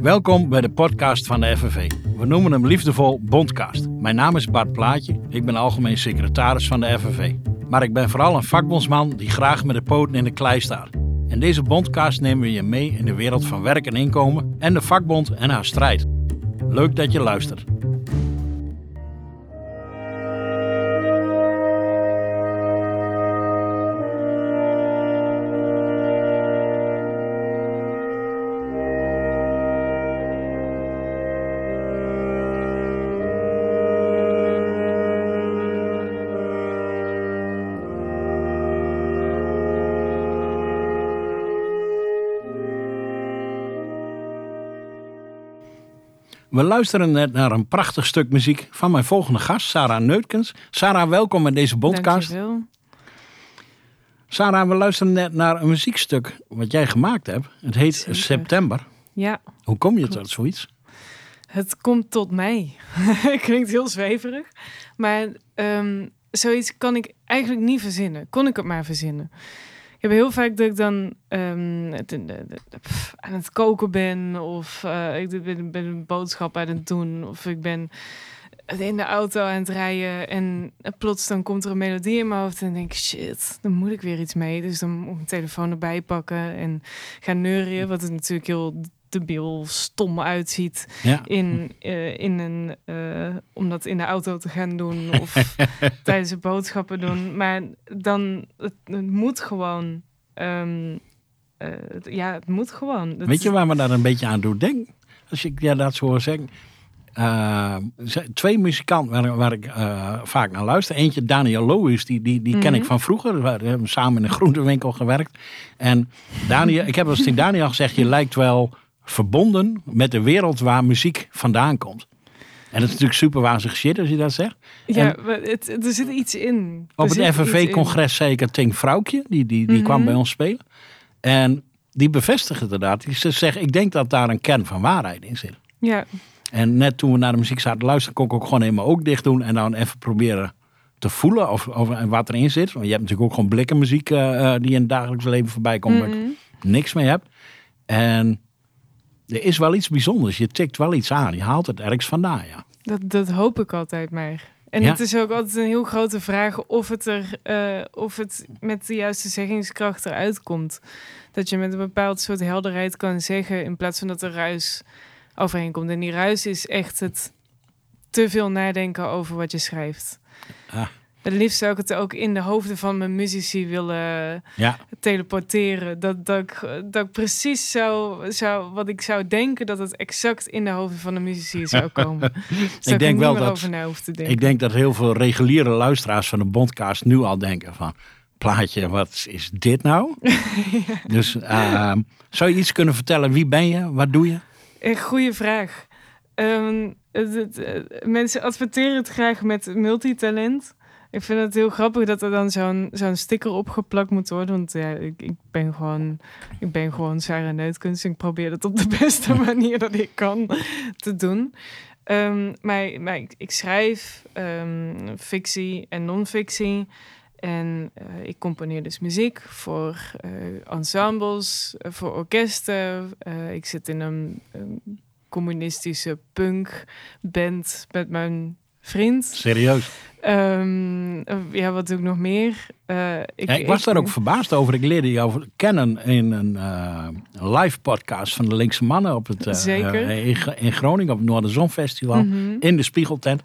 Welkom bij de podcast van de FNV. We noemen hem liefdevol Bondcast. Mijn naam is Bart Plaatje. Ik ben algemeen secretaris van de FNV. Maar ik ben vooral een vakbondsman die graag met de poten in de klei staat. In deze Bondcast nemen we je mee in de wereld van werk en inkomen en de vakbond en haar strijd. Leuk dat je luistert. We luisteren net naar een prachtig stuk muziek van mijn volgende gast, Sarah Neutkens. Sarah, welkom in deze podcast. Dankjewel. Sarah, we luisteren net naar een muziekstuk wat jij gemaakt hebt. Het heet Zeker. September. Ja, Hoe kom je tot zoiets? het komt tot mij. Klinkt heel zweverig. Maar ehm, zoiets kan ik eigenlijk niet verzinnen. Kon ik het maar verzinnen. Heb heel vaak dat ik dan het- de- pff, aan het koken ben. Of eh, ik ben, ben een boodschap aan het doen. Of ik ben in de auto aan het rijden. En plots dan komt er een melodie in mijn hoofd. En denk ik, shit, dan moet ik weer iets mee. Dus dan moet ik mijn telefoon erbij pakken. En gaan neurien. Wat er natuurlijk heel debiel stom uitziet Ja. in, eh, in een, eh, om dat in de auto te gaan doen of tijdens de boodschappen doen. Maar dan, het, het moet gewoon, ehm, eh, ja, het moet gewoon. Weet je waar me daar een beetje aan doet denken? Als ik ja, dat zo hoor zeggen. Ze- twee muzikanten waar, waar ik vaak naar luister. Eentje, Daniel Lois, die, die, die ken ik Mhm. van vroeger. We hebben samen in een groentewinkel gewerkt. En Daniel, ik heb eens tegen Daniel gezegd, je lijkt wel verbonden met de wereld waar muziek vandaan komt. En dat is natuurlijk super wazig shit als je dat zegt. ja, maar het, het- er zit iets in. Er Op het. FNV-congres zei ik een Tink Vrouwtje, die, die, die kwam Mhm. bij ons spelen. En die bevestigde inderdaad. Die zegt, ik denk dat daar een kern van waarheid in zit. Ja, En net toen we naar de muziek zaten te luisteren, kon ik ook gewoon helemaal ook dicht doen. En dan even proberen te voelen of, of wat erin zit. Want je hebt natuurlijk ook gewoon blikken muziek eh, eh, die in het dagelijks leven voorbij komt. Waar ik Mhm. niks mee heb. En er is wel iets bijzonders. Je tikt wel iets aan. Je haalt het ergens vandaan, ja. dat, dat hoop ik altijd maar. En Ja. het is ook altijd een heel grote vraag of het, er, eh, of het met de juiste zeggingskracht eruit komt. Dat je met een bepaald soort helderheid kan zeggen in plaats van dat er ruis overheen komt. En die ruis is echt het te veel nadenken over wat je schrijft. Ah. Het liefst zou ik het ook in de hoofden van mijn muzici willen Ja, teleporteren. Dat, dat, ik, dat ik precies zou, zou, wat ik zou denken, dat het exact in de hoofden van de muzici zou komen. Zodat denk er wel dat- over na hoef te denken. ik denk dat heel veel reguliere luisteraars van de Bondcast nu al denken van... Plaatje, wat is dit nou? Dus ehm, zou je iets kunnen vertellen? Wie ben je? Wat doe je? Een goede vraag. Eh, mensen adverteren het graag met multitalent. Ik vind het heel grappig dat er dan zo'n zo'n sticker opgeplakt moet worden. Want ja, ik, ik, ben gewoon, ik ben gewoon Sarah Neutkens. en Ik probeer dat op de beste manier dat ik kan te doen. Ehm, maar maar ik, ik schrijf ehm, fictie en non-fictie. En eh, ik componeer dus muziek voor eh, ensembles, eh, voor orkesten. Ik zit in een, een communistische punkband met mijn vriend. Serieus. Ehm, eh, ja, wat doe ik nog meer? Eh, ik, Ja, ik was daar ook verbaasd over. Ik leerde jou kennen in een eh, live podcast van de Linkse Mannen op het, eh, Zeker. in, Gr- in Groningen op het Noorderzonfestival. Mhm. In de Spiegeltent.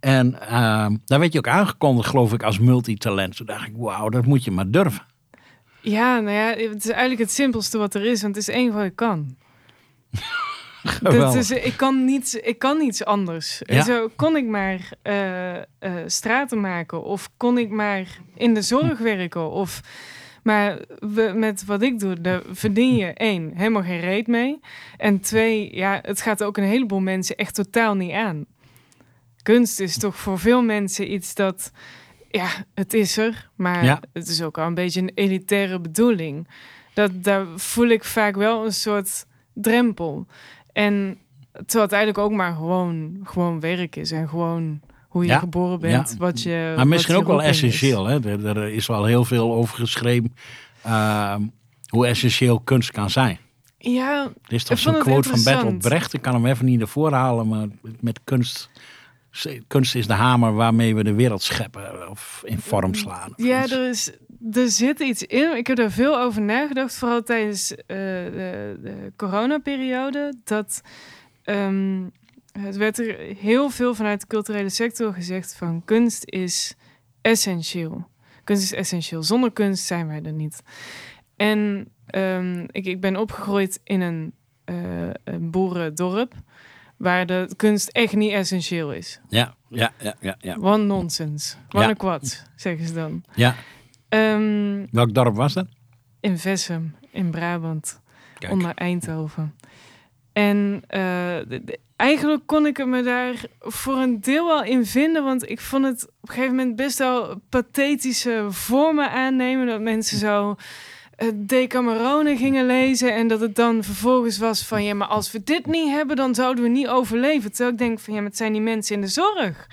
En ehm, daar werd je ook aangekondigd, geloof ik, als multitalent. Toen dacht ik, wauw, dat moet je maar durven. Ja, nou ja, het is eigenlijk het simpelste wat er is, want het is één wat ik kan. Dat is, ik, kan niets, ik kan niets anders. Ja. Zo kon ik maar eh, eh, straten maken. Of kon ik maar in de zorg werken. Of, maar we, met wat ik doe, daar verdien je één, helemaal geen reet mee. En twee, ja, het gaat ook een heleboel mensen echt totaal niet aan. Kunst is toch voor veel mensen iets dat... Ja, het is er, maar Ja. het is ook al een beetje een elitaire bedoeling. Dat, daar voel ik vaak wel een soort drempel. En terwijl het eigenlijk ook maar gewoon, gewoon werk is en gewoon hoe je Ja, geboren bent. ja. Wat je, Maar misschien ook wel is. essentieel. Hè? Er, er is wel heel veel over geschreven. ehm, hoe essentieel kunst kan zijn. Ja, Er is toch zo'n quote van Bertolt. Brecht. Ik kan hem even niet ervoor halen, maar met kunst... Kunst is de hamer waarmee we de wereld scheppen of in vorm slaan. of ja iets. er, is, er zit iets in. Ik heb er veel over nagedacht, vooral tijdens eh, de, de coronaperiode. Dat ehm, het werd er heel veel vanuit de culturele sector gezegd van kunst is essentieel. Kunst is essentieel. Zonder kunst zijn wij er niet. En ehm, ik, ik ben opgegroeid in een, eh, een boerendorp waar de kunst echt niet essentieel is. Ja, ja, ja, ja, ja. Wat nonsens. Wat Ja. een kwad, zeggen ze dan. ja. Ehm, Welk dorp was dat? in Vessem, in Brabant, Kijk. onder Eindhoven. En eh, de- de- eigenlijk kon ik het me daar voor een deel wel in vinden, want ik vond het op een gegeven moment best wel pathetische vormen aannemen. Dat mensen zo Decamerone gingen lezen en dat het dan vervolgens was van ja, maar als we dit niet hebben, dan zouden we niet overleven. Terwijl ik denk van ja, maar het zijn die mensen in de zorg.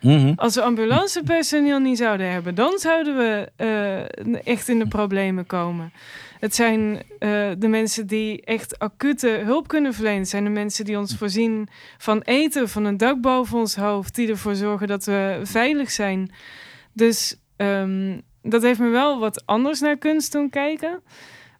Mhm. Als we ambulancepersoneel niet zouden hebben, dan zouden we eh, echt in de problemen komen. Het zijn eh, de mensen die echt acute hulp kunnen verlenen. Het zijn de mensen die ons voorzien van eten, van een dak boven ons hoofd, die ervoor zorgen dat we veilig zijn. Dus ehm, dat heeft me wel wat anders naar kunst doen kijken.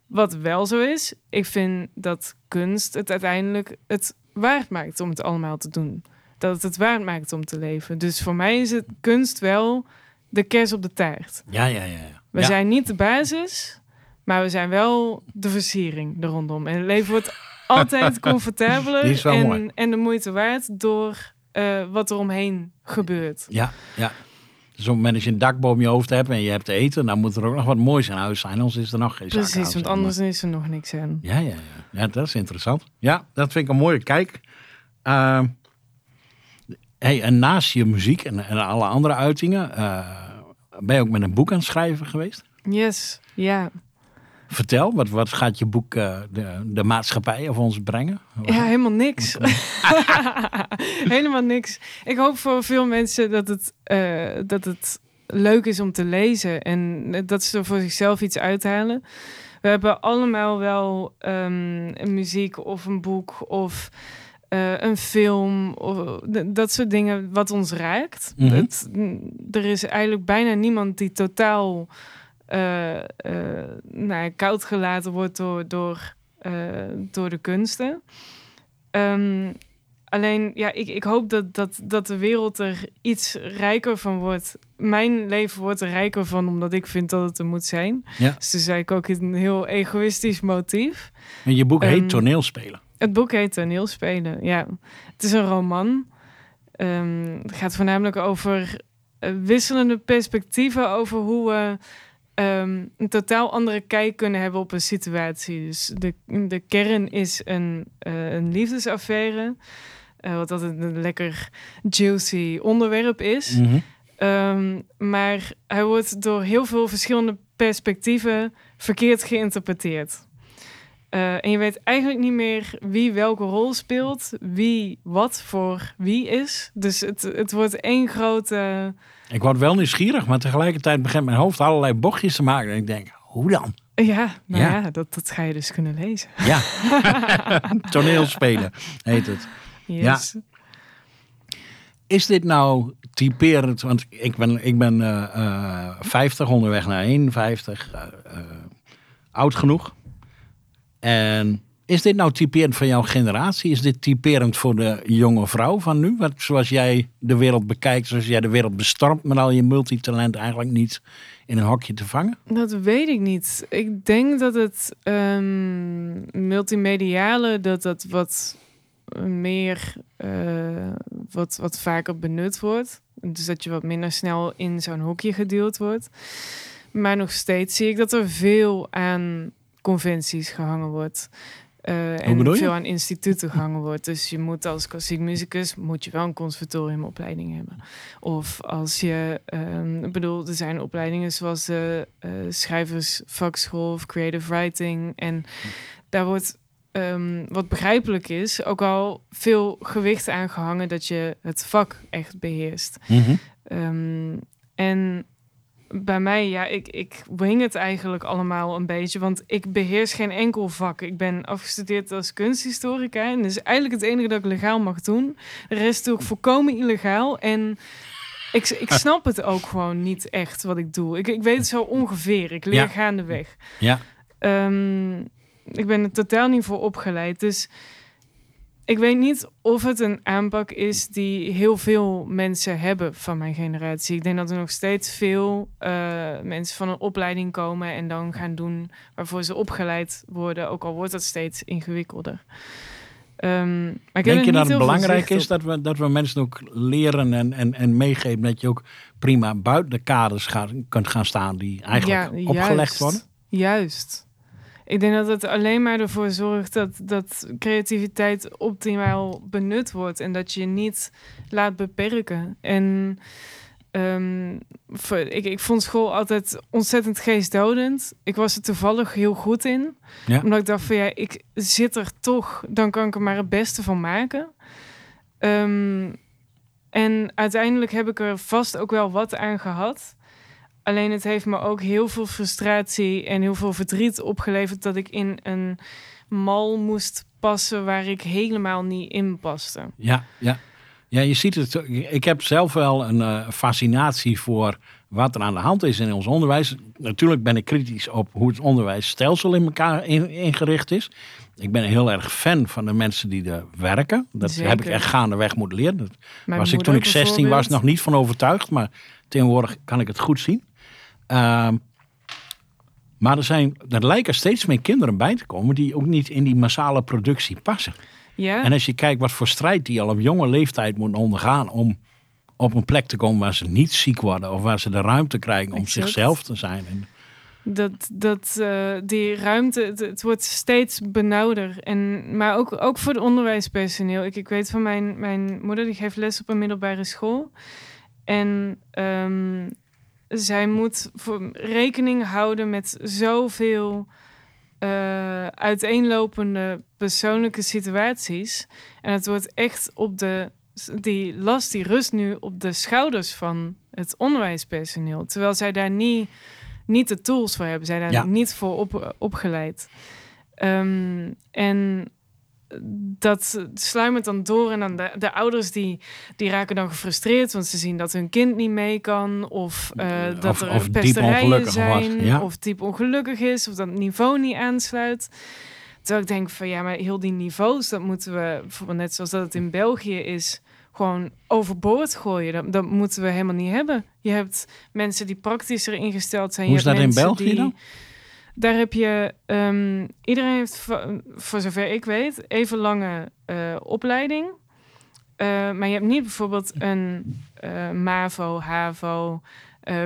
Wat wel zo is, ik vind dat kunst het uiteindelijk het waard maakt om het allemaal te doen dat het het waard maakt om te leven. Dus voor mij is het kunst wel de kers op de taart. Ja, ja, ja. ja. We ja. zijn niet de basis, maar we zijn wel de versiering er rondom. En het leven wordt altijd comfortabeler en, mooi. en de moeite waard door eh, wat er omheen gebeurt. Ja, ja. Dus op het moment dat je een dak boven je hoofd hebt en je hebt te eten, dan moet er ook nog wat moois in huis zijn, anders is er nog geen Precies, want maar. anders is er nog niks aan. Ja, ja, ja. ja, dat is interessant. Ja, dat vind ik een mooie kijk. Ehm, hey, en naast je muziek en, en alle andere uitingen, eh, ben je ook met een boek aan het schrijven geweest? Yes, ja. Vertel, wat, wat gaat je boek eh, de, de maatschappij of ons brengen? Ja, helemaal niks. helemaal niks. Ik hoop voor veel mensen dat het, eh, dat het leuk is om te lezen en dat ze er voor zichzelf iets uithalen. We hebben allemaal wel ehm, een muziek of een boek of eh, een film of dat soort dingen wat ons raakt. Mhm. Het, er is eigenlijk bijna niemand die totaal nou, koud gelaten wordt door, door, eh, door de kunsten. Ehm, alleen, ja, ik, ik hoop dat, dat, dat de wereld er iets rijker van wordt. Mijn leven wordt er rijker van, omdat ik vind dat het er moet zijn. Ja. Dus het is eigenlijk ook een heel egoïstisch motief. En je boek heet Ehm, Toneelspelen. Het boek heet Toneelspelen, ja. Het is een roman. Ehm, het gaat voornamelijk over wisselende perspectieven over hoe we ehm, een totaal andere kijk kunnen hebben op een situatie. Dus de, de kern is een, eh, een liefdesaffaire, eh, wat altijd een lekker juicy onderwerp is. Mhm. Ehm, maar hij wordt door heel veel verschillende perspectieven verkeerd geïnterpreteerd. Eh, en je weet eigenlijk niet meer wie welke rol speelt, wie wat voor wie is. Dus het, het wordt één grote. Ik word wel nieuwsgierig, maar tegelijkertijd begint mijn hoofd allerlei bochtjes te maken. En ik denk, hoe dan? Ja, nou Ja. ja, dat, dat ga je dus kunnen lezen. Ja, toneelspelen heet het. Yes. Is dit nou typerend? Want ik ben, ik ben eh, eh, 50, onderweg naar 51, eh, eh, oud genoeg. En is dit nou typerend van jouw generatie? Is dit typerend voor de jonge vrouw van nu? Wat, zoals jij de wereld bekijkt, zoals jij de wereld bestormt met al je multitalent eigenlijk niet in een hokje te vangen? Dat weet ik niet. Ik denk dat het ehm, multimediale, dat dat wat meer, eh, wat, wat vaker benut wordt. Dus dat je wat minder snel in zo'n hokje gedeeld wordt. Maar nog steeds zie ik dat er veel aan conventies gehangen wordt. Eh, en veel aan instituten gehangen wordt. Dus je moet als klassiek muzikus moet je wel een conservatoriumopleiding hebben. Of als je, ehm, ik bedoel, er zijn opleidingen zoals de eh, schrijversvakschool of creative writing. En daar wordt, ehm, wat begrijpelijk is, ook al veel gewicht aan gehangen dat je het vak echt beheerst. Ehm, en bij mij, ja, ik, ik wing het eigenlijk allemaal een beetje. Want ik beheers geen enkel vak. Ik ben afgestudeerd als kunsthistorica. En dat is eigenlijk het enige dat ik legaal mag doen. De rest doe ik volkomen illegaal. En ik, ik snap het ook gewoon niet echt wat ik doe. Ik, ik weet het zo ongeveer. Ik leer Ja. gaandeweg. Ja. Ehm, ik ben er totaal niet voor opgeleid. Dus ik weet niet of het een aanpak is die heel veel mensen hebben van mijn generatie. Ik denk dat er nog steeds veel eh, mensen van een opleiding komen en dan gaan doen waarvoor ze opgeleid worden. Ook al wordt dat steeds ingewikkelder. Ehm, maar Denk je dat het belangrijk is dat we, dat we mensen ook leren en, en, en meegeven dat je ook prima buiten de kaders gaat, kunt gaan staan die eigenlijk Ja, opgelegd juist. worden? Juist. Ik denk dat het alleen maar ervoor zorgt dat, dat creativiteit optimaal benut wordt en dat je je niet laat beperken. En ehm, voor- ik, ik vond school altijd ontzettend geestdodend. Ik was er toevallig heel goed in. Ja. Omdat ik dacht van ja, ik zit er toch, dan kan ik er maar het beste van maken. Ehm, en uiteindelijk heb ik er vast ook wel wat aan gehad. Alleen het heeft me ook heel veel frustratie en heel veel verdriet opgeleverd dat ik in een mal moest passen waar ik helemaal niet in paste. Ja, ja. Ja, je ziet het. Ik heb zelf wel een eh, fascinatie voor wat er aan de hand is in ons onderwijs. Natuurlijk ben ik kritisch op hoe het onderwijsstelsel in elkaar in- ingericht is. Ik ben heel erg fan van de mensen die er werken. Dat Zeker. heb ik echt gaandeweg moeten leren. Dat Mijn was ik toen ik 16 was nog niet van overtuigd, maar tegenwoordig kan ik het goed zien. Ehm, maar er, zijn, er lijken steeds meer kinderen bij te komen die ook niet in die massale productie passen. Ja, En als je kijkt wat voor strijd die al op jonge leeftijd moeten ondergaan om op een plek te komen waar ze niet ziek worden of waar ze de ruimte krijgen om Exact. zichzelf te zijn. Dat, dat eh, die ruimte, het, het wordt steeds benauwder. En, maar ook, ook voor het onderwijspersoneel. Ik, ik weet van mijn, mijn moeder, die geeft les op een middelbare school. En ehm, zij moet voor rekening houden met zoveel eh, uiteenlopende persoonlijke situaties. En het wordt echt op de. Die last die rust nu op de schouders van het onderwijspersoneel. Terwijl zij daar niet, niet de tools voor hebben. Zij daar Ja. niet voor op, opgeleid. Ehm, en dat sluimert dan door. En dan de, de ouders die, die raken dan gefrustreerd. Want ze zien dat hun kind niet mee kan. Of eh, dat Of- er of pesterijen was, zijn. ja. Of diep ongelukkig is. Of dat het niveau niet aansluit. Terwijl ik denk van ja, maar heel die niveaus, dat moeten we, bijvoorbeeld net zoals dat het in België is, gewoon overboord gooien. Dat, dat moeten we helemaal niet hebben. Je hebt mensen die praktischer ingesteld zijn. Hoe is dat in België die- dan? Daar heb je, ehm, iedereen heeft, voor, zover ik weet, even lange eh, opleiding. Eh, maar je hebt niet bijvoorbeeld een eh, MAVO, HAVO,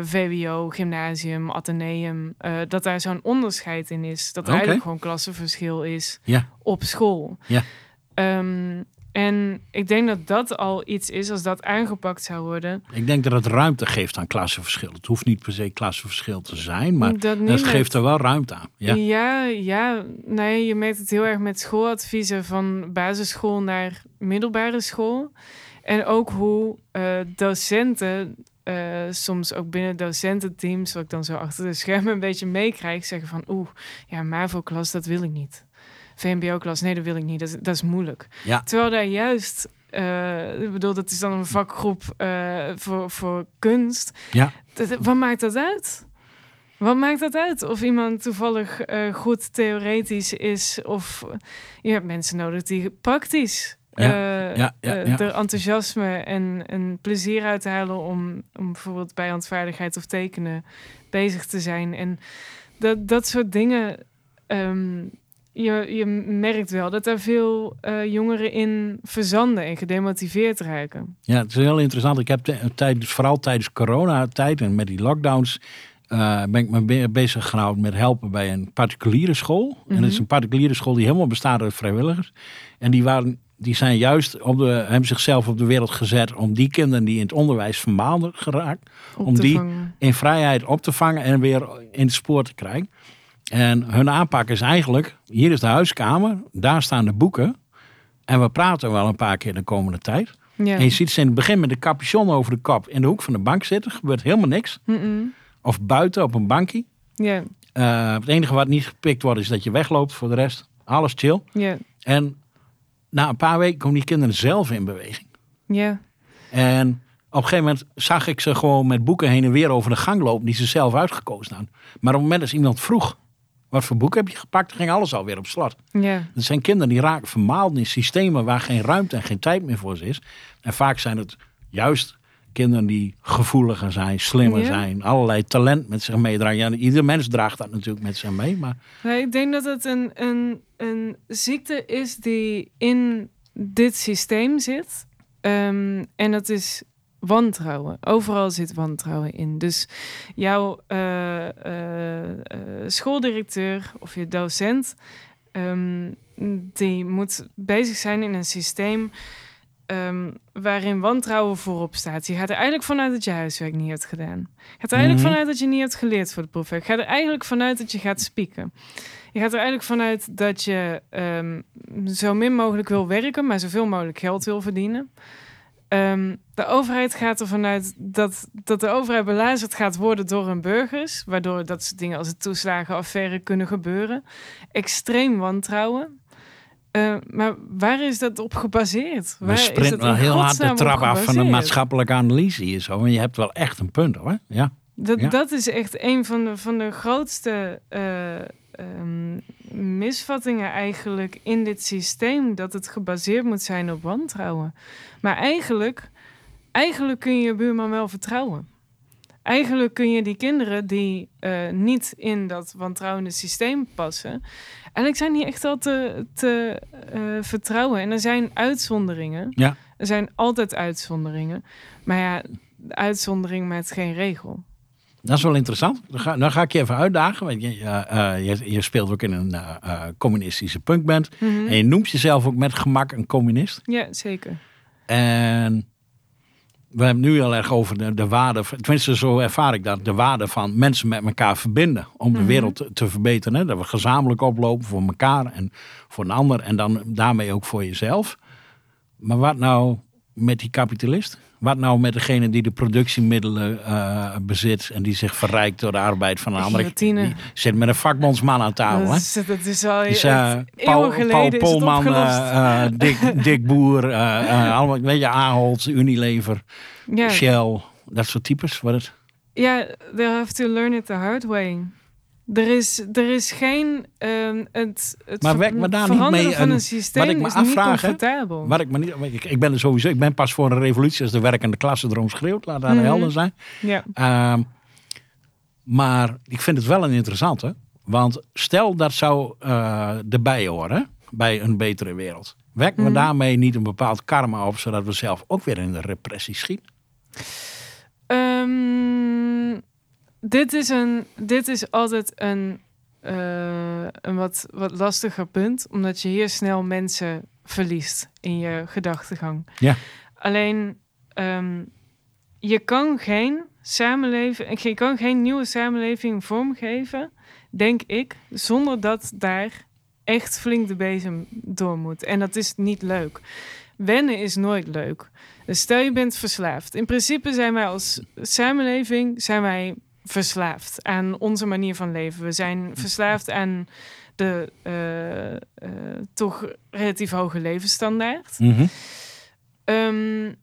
VWO, gymnasium, ateneum. dat daar zo'n onderscheid in is. Dat er eigenlijk gewoon klassenverschil is Ja. op school. Ja. Ehm, en ik denk dat dat al iets is als dat aangepakt zou worden. Ik denk dat het ruimte geeft aan klassenverschil. Het hoeft niet per se klassenverschil te zijn, maar dat geeft er wel ruimte aan. Ja. Ja, ja, nee, je merkt het heel erg met schooladviezen van basisschool naar middelbare school. En ook hoe eh, docenten, eh, soms ook binnen docententeams, wat ik dan zo achter de schermen een beetje meekrijg, zeggen van oeh, ja, MAVO-klas, dat wil ik niet. VMBO-klas, nee, dat wil ik niet, dat is, dat is moeilijk. Ja. Terwijl daar juist, eh, ik bedoel, dat is dan een vakgroep eh, voor, voor kunst. Ja. Dat, wat maakt dat uit? Wat maakt dat uit? Of iemand toevallig eh, goed theoretisch is, of je hebt mensen nodig die praktisch Ja, ja, ja, ja. er enthousiasme en, en plezier uit te halen om, om bijvoorbeeld bij handvaardigheid of tekenen bezig te zijn. En dat, dat soort dingen. ehm, je, je merkt wel dat er veel eh, jongeren in verzanden en gedemotiveerd raken. Ja, het is heel interessant. Ik heb tijdens, vooral tijdens coronatijd en met die lockdowns eh, ben ik me be- bezig gehouden met helpen bij een particuliere school. En dat is Mhm. een particuliere school die helemaal bestaat uit vrijwilligers. En die, waren, die zijn juist op de, hebben zichzelf op de wereld gezet om die kinderen die in het onderwijs vermaalden geraakt, Om die- vangen. in vrijheid op te vangen en weer in het spoor te krijgen. En hun aanpak is eigenlijk, hier is de huiskamer, daar staan de boeken. En we praten wel een paar keer de komende tijd. Ja. En je ziet ze in het begin met de capuchon over de kop in de hoek van de bank zitten. Gebeurt helemaal niks. Of buiten op een bankje. Ja, Eh, het enige wat niet gepikt wordt is dat je wegloopt. Voor de rest, alles chill. ja, En na een paar weken komen die kinderen zelf in beweging. ja. En op een gegeven moment zag ik ze gewoon met boeken heen en weer over de gang lopen die ze zelf uitgekozen hadden. Maar op het moment dat iemand vroeg, wat voor boek heb je gepakt, dan ging alles alweer op slot. ja. Er zijn kinderen die raken vermaald in systemen waar geen ruimte en geen tijd meer voor ze is. En vaak zijn het juist kinderen die gevoeliger zijn, slimmer Ja. zijn, allerlei talent met zich meedragen. Ja, ieder mens draagt dat natuurlijk met zich mee, maar Nee, ik denk dat het een, een, een ziekte is die in dit systeem zit. Ehm, en dat is wantrouwen. Overal zit wantrouwen in. Dus jouw eh, eh, eh, schooldirecteur of je docent, ehm, die moet bezig zijn in een systeem ehm, waarin wantrouwen voorop staat. Je gaat er eigenlijk vanuit dat je huiswerk niet hebt gedaan. Je gaat er eigenlijk Mhm. vanuit dat je niet hebt geleerd voor de proef. Je gaat er eigenlijk vanuit dat je gaat spieken. Je gaat er eigenlijk vanuit dat je ehm, zo min mogelijk wil werken, maar zoveel mogelijk geld wil verdienen. Ehm, de overheid gaat ervan uit dat, dat de overheid belazerd gaat worden door hun burgers, waardoor dat soort dingen als het toeslagenaffaire kunnen gebeuren. Extreem wantrouwen. Eh, maar waar is dat op gebaseerd? we Waar sprinten dat wel heel hard de trap af van een maatschappelijke analyse hier zo. En je hebt wel echt een punt hoor. Ja. Dat, Ja. dat is echt een van de, van de grootste eh, ehm, misvattingen eigenlijk in dit systeem. Dat het gebaseerd moet zijn op wantrouwen. Maar eigenlijk, eigenlijk kun je je buurman wel vertrouwen. Eigenlijk kun je die kinderen die eh, niet in dat wantrouwende systeem passen... Eigenlijk zijn die echt al te, te eh, vertrouwen. En er zijn uitzonderingen. Ja. Er zijn altijd uitzonderingen. Maar ja, de uitzondering maakt geen regel. Dat is wel interessant. Dan ga, dan ga ik je even uitdagen. Want je, eh, je, je speelt ook in een eh, eh, communistische punkband. Mhm. En je noemt jezelf ook met gemak een communist. Ja, zeker. En we hebben nu heel erg over de, de waarde, tenminste zo ervaar ik dat, de waarde van mensen met elkaar verbinden. Om de Mhm. wereld te, te verbeteren. Hè? Dat we gezamenlijk oplopen voor elkaar en voor een ander. En dan daarmee ook voor jezelf. Maar wat nou met die kapitalist? Wat nou met degene die de productiemiddelen eh, bezit en die zich verrijkt door de arbeid van een andere? Die zit met een vakbondsman aan tafel. dat, is, dat is al Dus, eeuwen Paul, Paul Polman, eh, eh, Dick, Dick Boer, allemaal, weet je, Ahold, Unilever, ja, Shell, dat soort types. Wat het, ja, they have to learn it the hard way. Er is, er is geen... ehm, het het Maar me daar niet mee van een- een systeem wat ik me is niet afvraag, hè, comfortabel. wat ik, me niet, ik, ik ben er sowieso, ik ben pas voor een revolutie als de werkende klasse erom schreeuwt, laat dat Mhm. helder zijn. Ja, Ehm, maar ik vind het wel een interessante, want stel dat zou eh erbij horen, bij een betere wereld. Werkt me Mhm. daarmee niet een bepaald karma op, zodat we zelf ook weer in de repressie schieten? Ehm, dit, is een, dit is altijd een, eh, een wat, wat lastiger punt, omdat je hier snel mensen verliest in je gedachtegang. Ja. Alleen, ehm, je kan geen samenleving, je kan geen nieuwe samenleving vormgeven, denk ik, zonder dat daar echt flink de bezem door moet. En dat is niet leuk. Wennen is nooit leuk. Dus stel je bent verslaafd. In principe zijn wij als samenleving zijn wij verslaafd aan onze manier van leven. We zijn verslaafd aan de eh, eh, toch relatief hoge levensstandaard. Mhm. Ehm,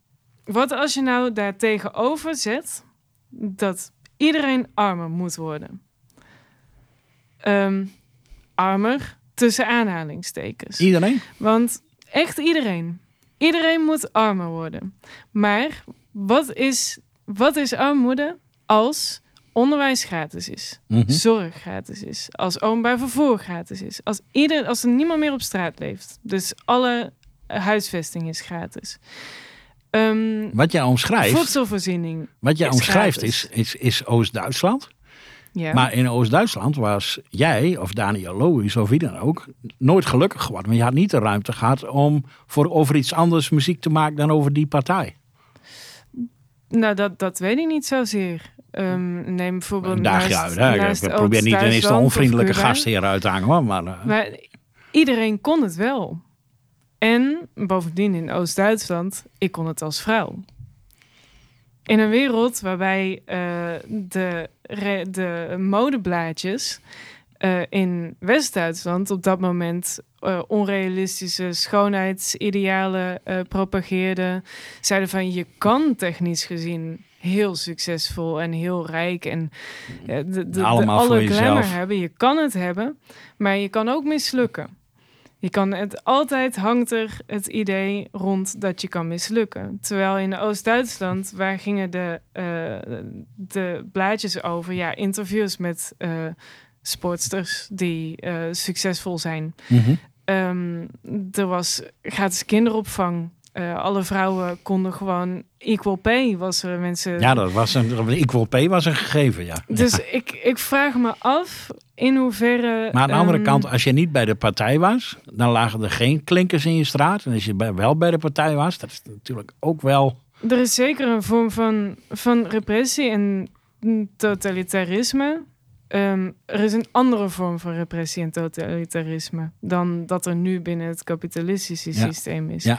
wat als je nou daar tegenover zet dat iedereen armer moet worden? Ehm, armer tussen aanhalingstekens. Iedereen? Want echt iedereen. Iedereen moet armer worden. Maar wat is, wat is armoede als onderwijs gratis is? Mhm. Zorg gratis is. Als openbaar vervoer gratis is. Als, ieder, als er niemand meer op straat leeft. Dus alle eh, huisvesting is gratis. Ehm, Wat jij omschrijft, voedselvoorziening. wat jij is omschrijft gratis. is, is, is Oost-Duitsland. Ja. Maar in Oost-Duitsland was jij of Daniel Lohuis of wie dan ook nooit gelukkig geworden. Want je had niet de ruimte gehad om voor over iets anders muziek te maken dan over die partij. Nou, dat, dat weet ik niet zozeer. Ehm neem bijvoorbeeld. Een dagje naast- uit. Hè? naast Ik probeer niet ineens de onvriendelijke gastheer uit te hangen. hoor, Maar, eh, Maar iedereen kon het wel. En bovendien in Oost-Duitsland, ik kon het als vrouw. in een wereld waarbij uh, de, de modeblaadjes uh, in West-Duitsland op dat moment uh, onrealistische schoonheidsidealen propageerden, zeiden van je kan technisch gezien heel succesvol en heel rijk en de, de, de, alle glamour hebben. Je kan het hebben, maar je kan ook mislukken. Je kan het altijd hangt er het idee rond dat je kan mislukken. Terwijl in Oost-Duitsland, waar gingen de, uh, de blaadjes over? Ja, interviews met uh, sportsters die uh, succesvol zijn. Mm -hmm. um, er was gratis kinderopvang. alle vrouwen konden gewoon equal pay was er mensen. Ja, dat was een equal pay was een gegeven, ja. Dus ja. Ik, ik vraag me af in hoeverre. Maar aan de andere um, kant, als je niet bij de partij was, dan lagen er geen klinkers in je straat. En als je bij, wel bij de partij was, dat is natuurlijk ook wel. Er is zeker een vorm van, van repressie en totalitarisme. Um, er is een andere vorm van repressie en totalitarisme dan dat er nu binnen het kapitalistische ja. systeem is. Ja.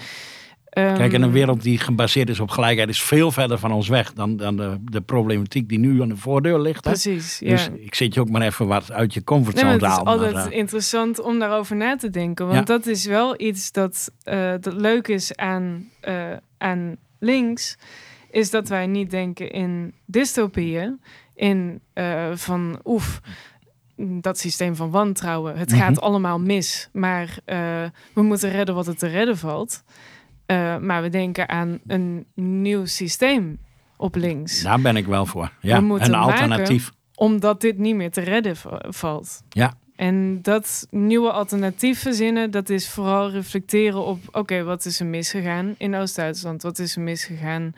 Kijk, en een wereld die gebaseerd is op gelijkheid is veel verder van ons weg dan, dan de, de problematiek die nu aan de voordeur ligt. Hè? Precies, ja. Dus ik zet je ook maar even wat uit je comfortzone nee, Het is altijd maar, uh, interessant om daarover na te denken. Want dat is wel iets dat, uh, dat leuk is aan, uh, aan links. Is dat wij niet denken in dystopieën. In van oef, dat systeem van wantrouwen. Het mm -hmm. gaat allemaal mis. Maar we moeten redden wat er te redden valt. Uh, maar we denken aan een nieuw systeem op links. Daar ben ik wel voor. Ja, een alternatief. Omdat dit niet meer te redden valt. Ja. En dat nieuwe alternatief verzinnen, dat is vooral reflecteren op... oké, wat is er misgegaan in Oost-Duitsland? Wat is er misgegaan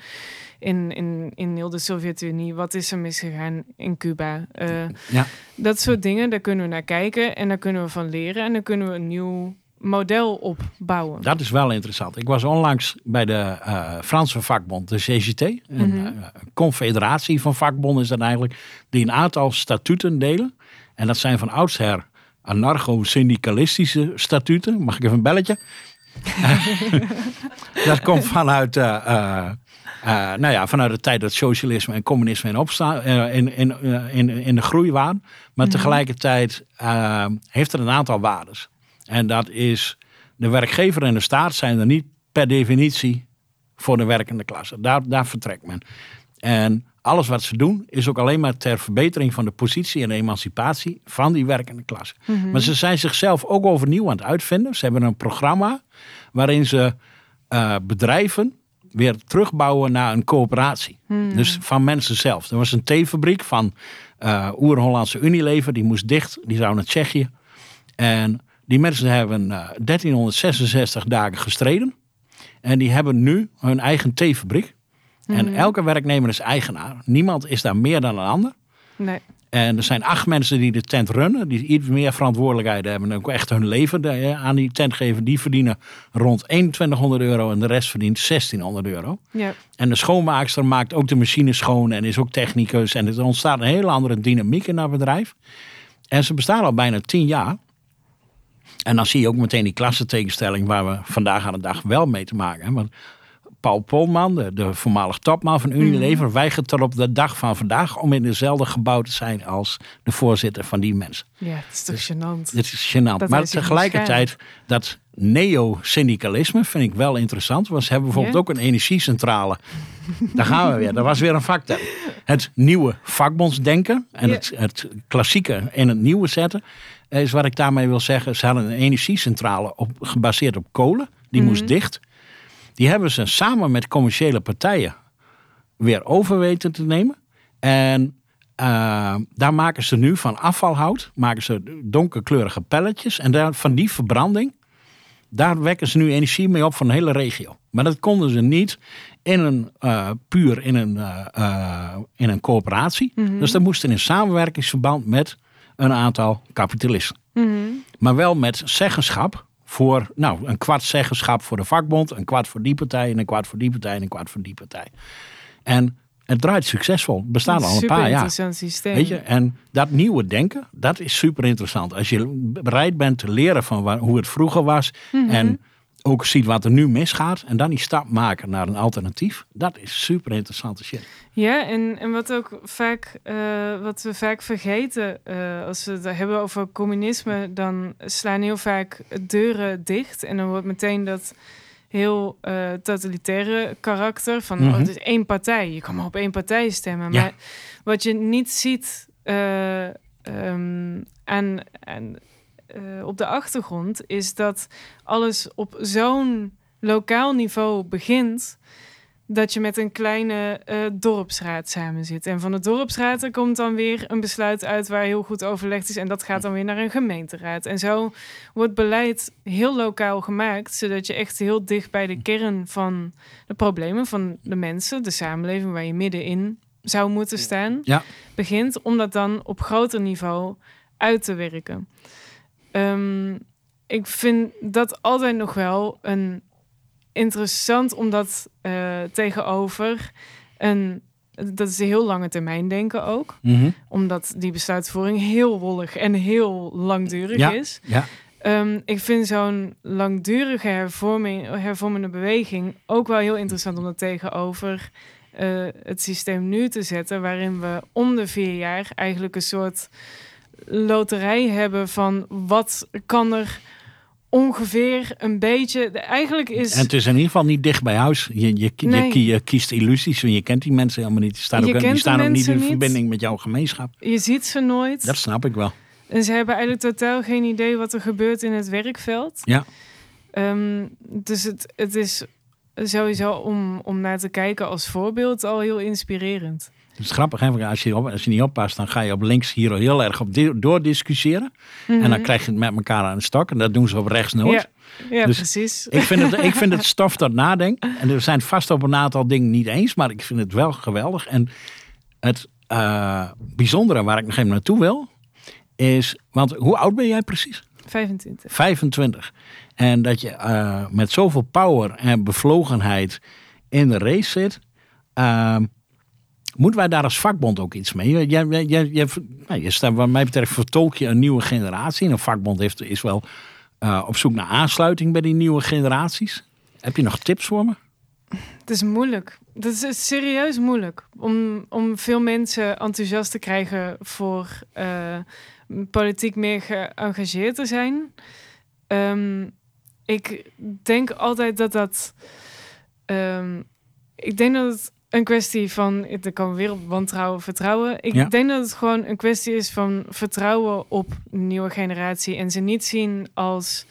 in, in, in heel de Sovjet-Unie? Wat is er misgegaan in Cuba? Uh, ja. Dat soort dingen, daar kunnen we naar kijken en daar kunnen we van leren. En dan kunnen we een nieuw model opbouwen. Dat is wel interessant. Ik was onlangs bij de uh, Franse vakbond, de CGT. Een mm -hmm. uh, confederatie van vakbonden is dat eigenlijk. Die een aantal statuten delen. En dat zijn van oudsher anarcho-syndicalistische statuten. Mag ik even een belletje? dat komt vanuit, uh, nou ja, vanuit de tijd dat socialisme en communisme in, opstaan, in, in, in, in de groei waren. Maar mm -hmm. tegelijkertijd heeft er een aantal waardes. En dat is, de werkgever en de staat zijn er niet per definitie voor de werkende klasse. Daar, daar vertrekt men. En alles wat ze doen is ook alleen maar ter verbetering van de positie en de emancipatie van die werkende klasse. Mm -hmm. Maar ze zijn zichzelf ook overnieuw aan het uitvinden. Ze hebben een programma waarin ze uh, bedrijven weer terugbouwen naar een coöperatie. Mm. Dus van mensen zelf. Er was een theefabriek van uh, Oer-Hollandse Unilever, die moest dicht, die zou naar Tsjechië. En die mensen hebben uh, 1366 dagen gestreden. En die hebben nu hun eigen theefabriek. Mm. En elke werknemer is eigenaar. Niemand is daar meer dan een ander. Nee. En er zijn acht mensen die de tent runnen, die iets meer verantwoordelijkheid hebben en ook echt hun leven aan die tent geven. Die verdienen rond 2100 euro en de rest verdient 1600 euro. Ja. En de schoonmaakster maakt ook de machine schoon en is ook technicus. En er ontstaat een hele andere dynamiek in dat bedrijf. En ze bestaan al bijna tien jaar. En dan zie je ook meteen die klassentegenstelling waar we vandaag aan de dag wel mee te maken hebben. Want Paul Polman, de, de voormalig topman van Unilever, mm. weigert er op de dag van vandaag om in dezelfde gebouw te zijn als de voorzitter van die mensen. Ja, het is toch dus, gênant. Het is gênant. Dat maar tegelijkertijd, dat neo-syndicalisme vind ik wel interessant. Want ze hebben bijvoorbeeld ook een energiecentrale. Daar gaan we weer. Dat was weer een factor. Het nieuwe vakbondsdenken en het, het klassieke in het nieuwe zetten is wat ik daarmee wil zeggen. Ze hadden een energiecentrale op, gebaseerd op kolen. Die mm -hmm. moest dicht. Die hebben ze samen met commerciële partijen weer over weten te nemen. En uh, daar maken ze nu van afvalhout maken ze donkerkleurige pelletjes. En daar, van die verbranding, daar wekken ze nu energie mee op van de hele regio. Maar dat konden ze niet in een, uh, puur in een, uh, in een coöperatie. Mm -hmm. Dus dat moest in een samenwerkingsverband met een aantal kapitalisten. Mm -hmm. Maar wel met zeggenschap voor, nou, een kwart zeggenschap voor de vakbond, een kwart voor die partij en een kwart voor die partij en een kwart voor die partij. En het draait succesvol. Het bestaat al een paar jaar. interessant systeem. Weet je? En dat nieuwe denken, dat is super interessant. Als je bereid bent te leren van waar, hoe het vroeger was mm -hmm. en ook ziet wat er nu misgaat en dan die stap maken naar een alternatief. Dat is super interessante shit. Ja, en, en wat ook vaak, eh, wat we vaak vergeten eh, als we het hebben over communisme, dan slaan heel vaak deuren dicht en dan wordt meteen dat heel uh, totalitaire karakter van oh, het is één partij. Je kan maar op één partij stemmen. Maar wat je niet ziet um, en, en uh, op de achtergrond is dat alles op zo'n lokaal niveau begint dat je met een kleine uh, dorpsraad samen zit. En van de dorpsraad er komt dan weer een besluit uit waar heel goed overlegd is. En dat gaat dan weer naar een gemeenteraad. En zo wordt beleid heel lokaal gemaakt, zodat je echt heel dicht bij de kern van de problemen van de mensen, de samenleving waar je middenin zou moeten staan, ja. begint om dat dan op groter niveau uit te werken. Um, ik vind dat altijd nog wel een interessant, omdat uh, tegenover een dat is een heel lange termijn denken ook. Mm -hmm. Omdat die besluitvoering heel wollig en heel langdurig ja, is. Ja. Um, ik vind zo'n langdurige hervorming, hervormende beweging ook wel heel interessant om dat tegenover uh, het systeem nu te zetten, waarin we om de vier jaar eigenlijk een soort loterij hebben van wat kan er ongeveer een beetje. Eigenlijk is. En het is in ieder geval niet dicht bij huis. Je, je, je, je kiest illusies en je kent die mensen helemaal niet. Die staan ook, die staan ook niet in verbinding met jouw gemeenschap. Je ziet ze nooit. Dat snap ik wel. En ze hebben eigenlijk totaal geen idee wat er gebeurt in het werkveld. Ja. Um, dus het, het is sowieso om, om naar te kijken als voorbeeld al heel inspirerend. Het is grappig, hè? Als, je op, als je niet oppast, dan ga je op links hier heel erg op doordiscussiëren. Mm En dan mhm. krijg je het met elkaar aan de stok. En dat doen ze op rechts nooit. Ja, ja dus precies. Ik vind, het, ik vind het stof tot nadenken. En er zijn vast op een aantal dingen niet eens, maar ik vind het wel geweldig. En het uh, bijzondere waar ik nog even naartoe wil, is, want hoe oud ben jij precies? 25. 25. En dat je uh, met zoveel power en bevlogenheid in de race zit. Uh, Moeten wij daar als vakbond ook iets mee? Jij, jij, jij, nou, je staat, wat mij betreft vertolk je een nieuwe generatie. En een vakbond heeft, is wel uh, op zoek naar aansluiting bij die nieuwe generaties. Heb je nog tips voor me? Het is moeilijk. Het is serieus moeilijk om, om veel mensen enthousiast te krijgen voor uh, politiek meer geëngageerd te zijn. Um, ik denk altijd dat dat. Um, ik denk dat het een kwestie van, er komen weer op wantrouwen, vertrouwen. Ik denk dat het gewoon een kwestie is van vertrouwen op de nieuwe generatie en ze niet zien als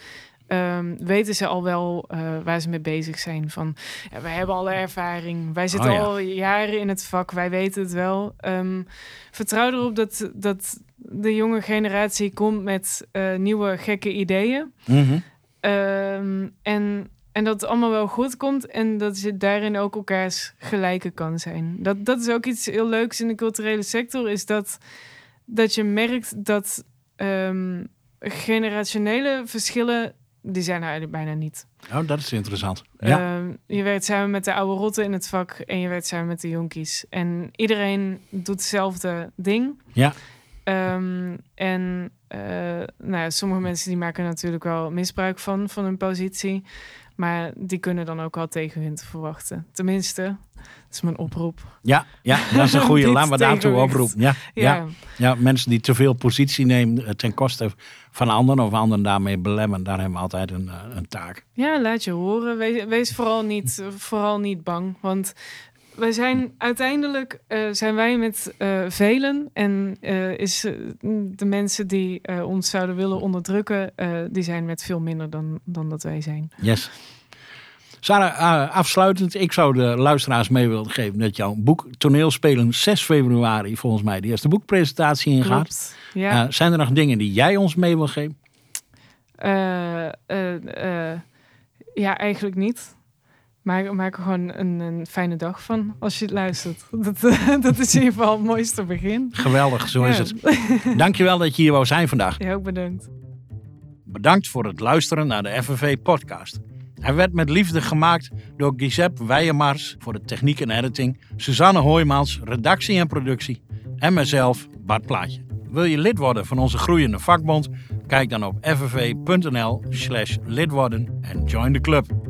um, weten ze al wel uh, waar ze mee bezig zijn. Van ja, wij hebben alle ervaring, wij zitten oh, ja. al jaren in het vak, wij weten het wel. Um, vertrouw erop dat, dat de jonge generatie komt met uh, nieuwe gekke ideeën. Mm -hmm. um, en en dat het allemaal wel goed komt en dat je daarin ook elkaars gelijke kan zijn. Dat, dat is ook iets heel leuks in de culturele sector, is dat, dat je merkt dat um, generationele verschillen, die zijn er eigenlijk bijna niet. Oh, dat is interessant. Ja. Um, je werkt samen met de oude rotten in het vak en je werkt samen met de jonkies. En iedereen doet hetzelfde ding. Ja. Um, en uh, nou ja, sommige mensen die maken natuurlijk wel misbruik van, van hun positie. Maar die kunnen dan ook al tegen hun te verwachten. Tenminste, dat is mijn oproep. Ja, ja dat is een goede. Laat me daartoe oproepen. Ja, ja. Ja. ja, mensen die te veel positie nemen eh, ten koste van anderen of anderen daarmee belemmen, daar hebben we altijd een, eh, een taak. Ja, laat je horen. Wees, wees vooral, niet, vooral niet bang. Want wij zijn uiteindelijk uh, zijn wij met uh, velen en uh, is de mensen die ons zouden willen onderdrukken, die zijn met veel minder dan, dan dat wij zijn. Yes. Sarah, afsluitend, ik zou de luisteraars mee willen geven dat jouw boek Toneelspelen 6 februari volgens mij de eerste boekpresentatie ingaat. Ja. zijn er nog dingen die jij ons mee wil geven? ja, eigenlijk niet. Maak, maak er gewoon een, een, fijne dag van als je het luistert. Dat, dat is in ieder geval het mooiste begin. Geweldig, zo is het. Dankjewel dat je hier wou zijn vandaag. Ja, ook bedankt. Bedankt voor het luisteren naar de FNV-podcast. Hij werd met liefde gemaakt door Giuseppe Weijemars voor de techniek en editing, Suzanne Hoijmans, redactie en productie en mezelf, Bart Plaatje. Wil je lid worden van onze groeiende vakbond? Kijk dan op ffv.nl slash en join the club.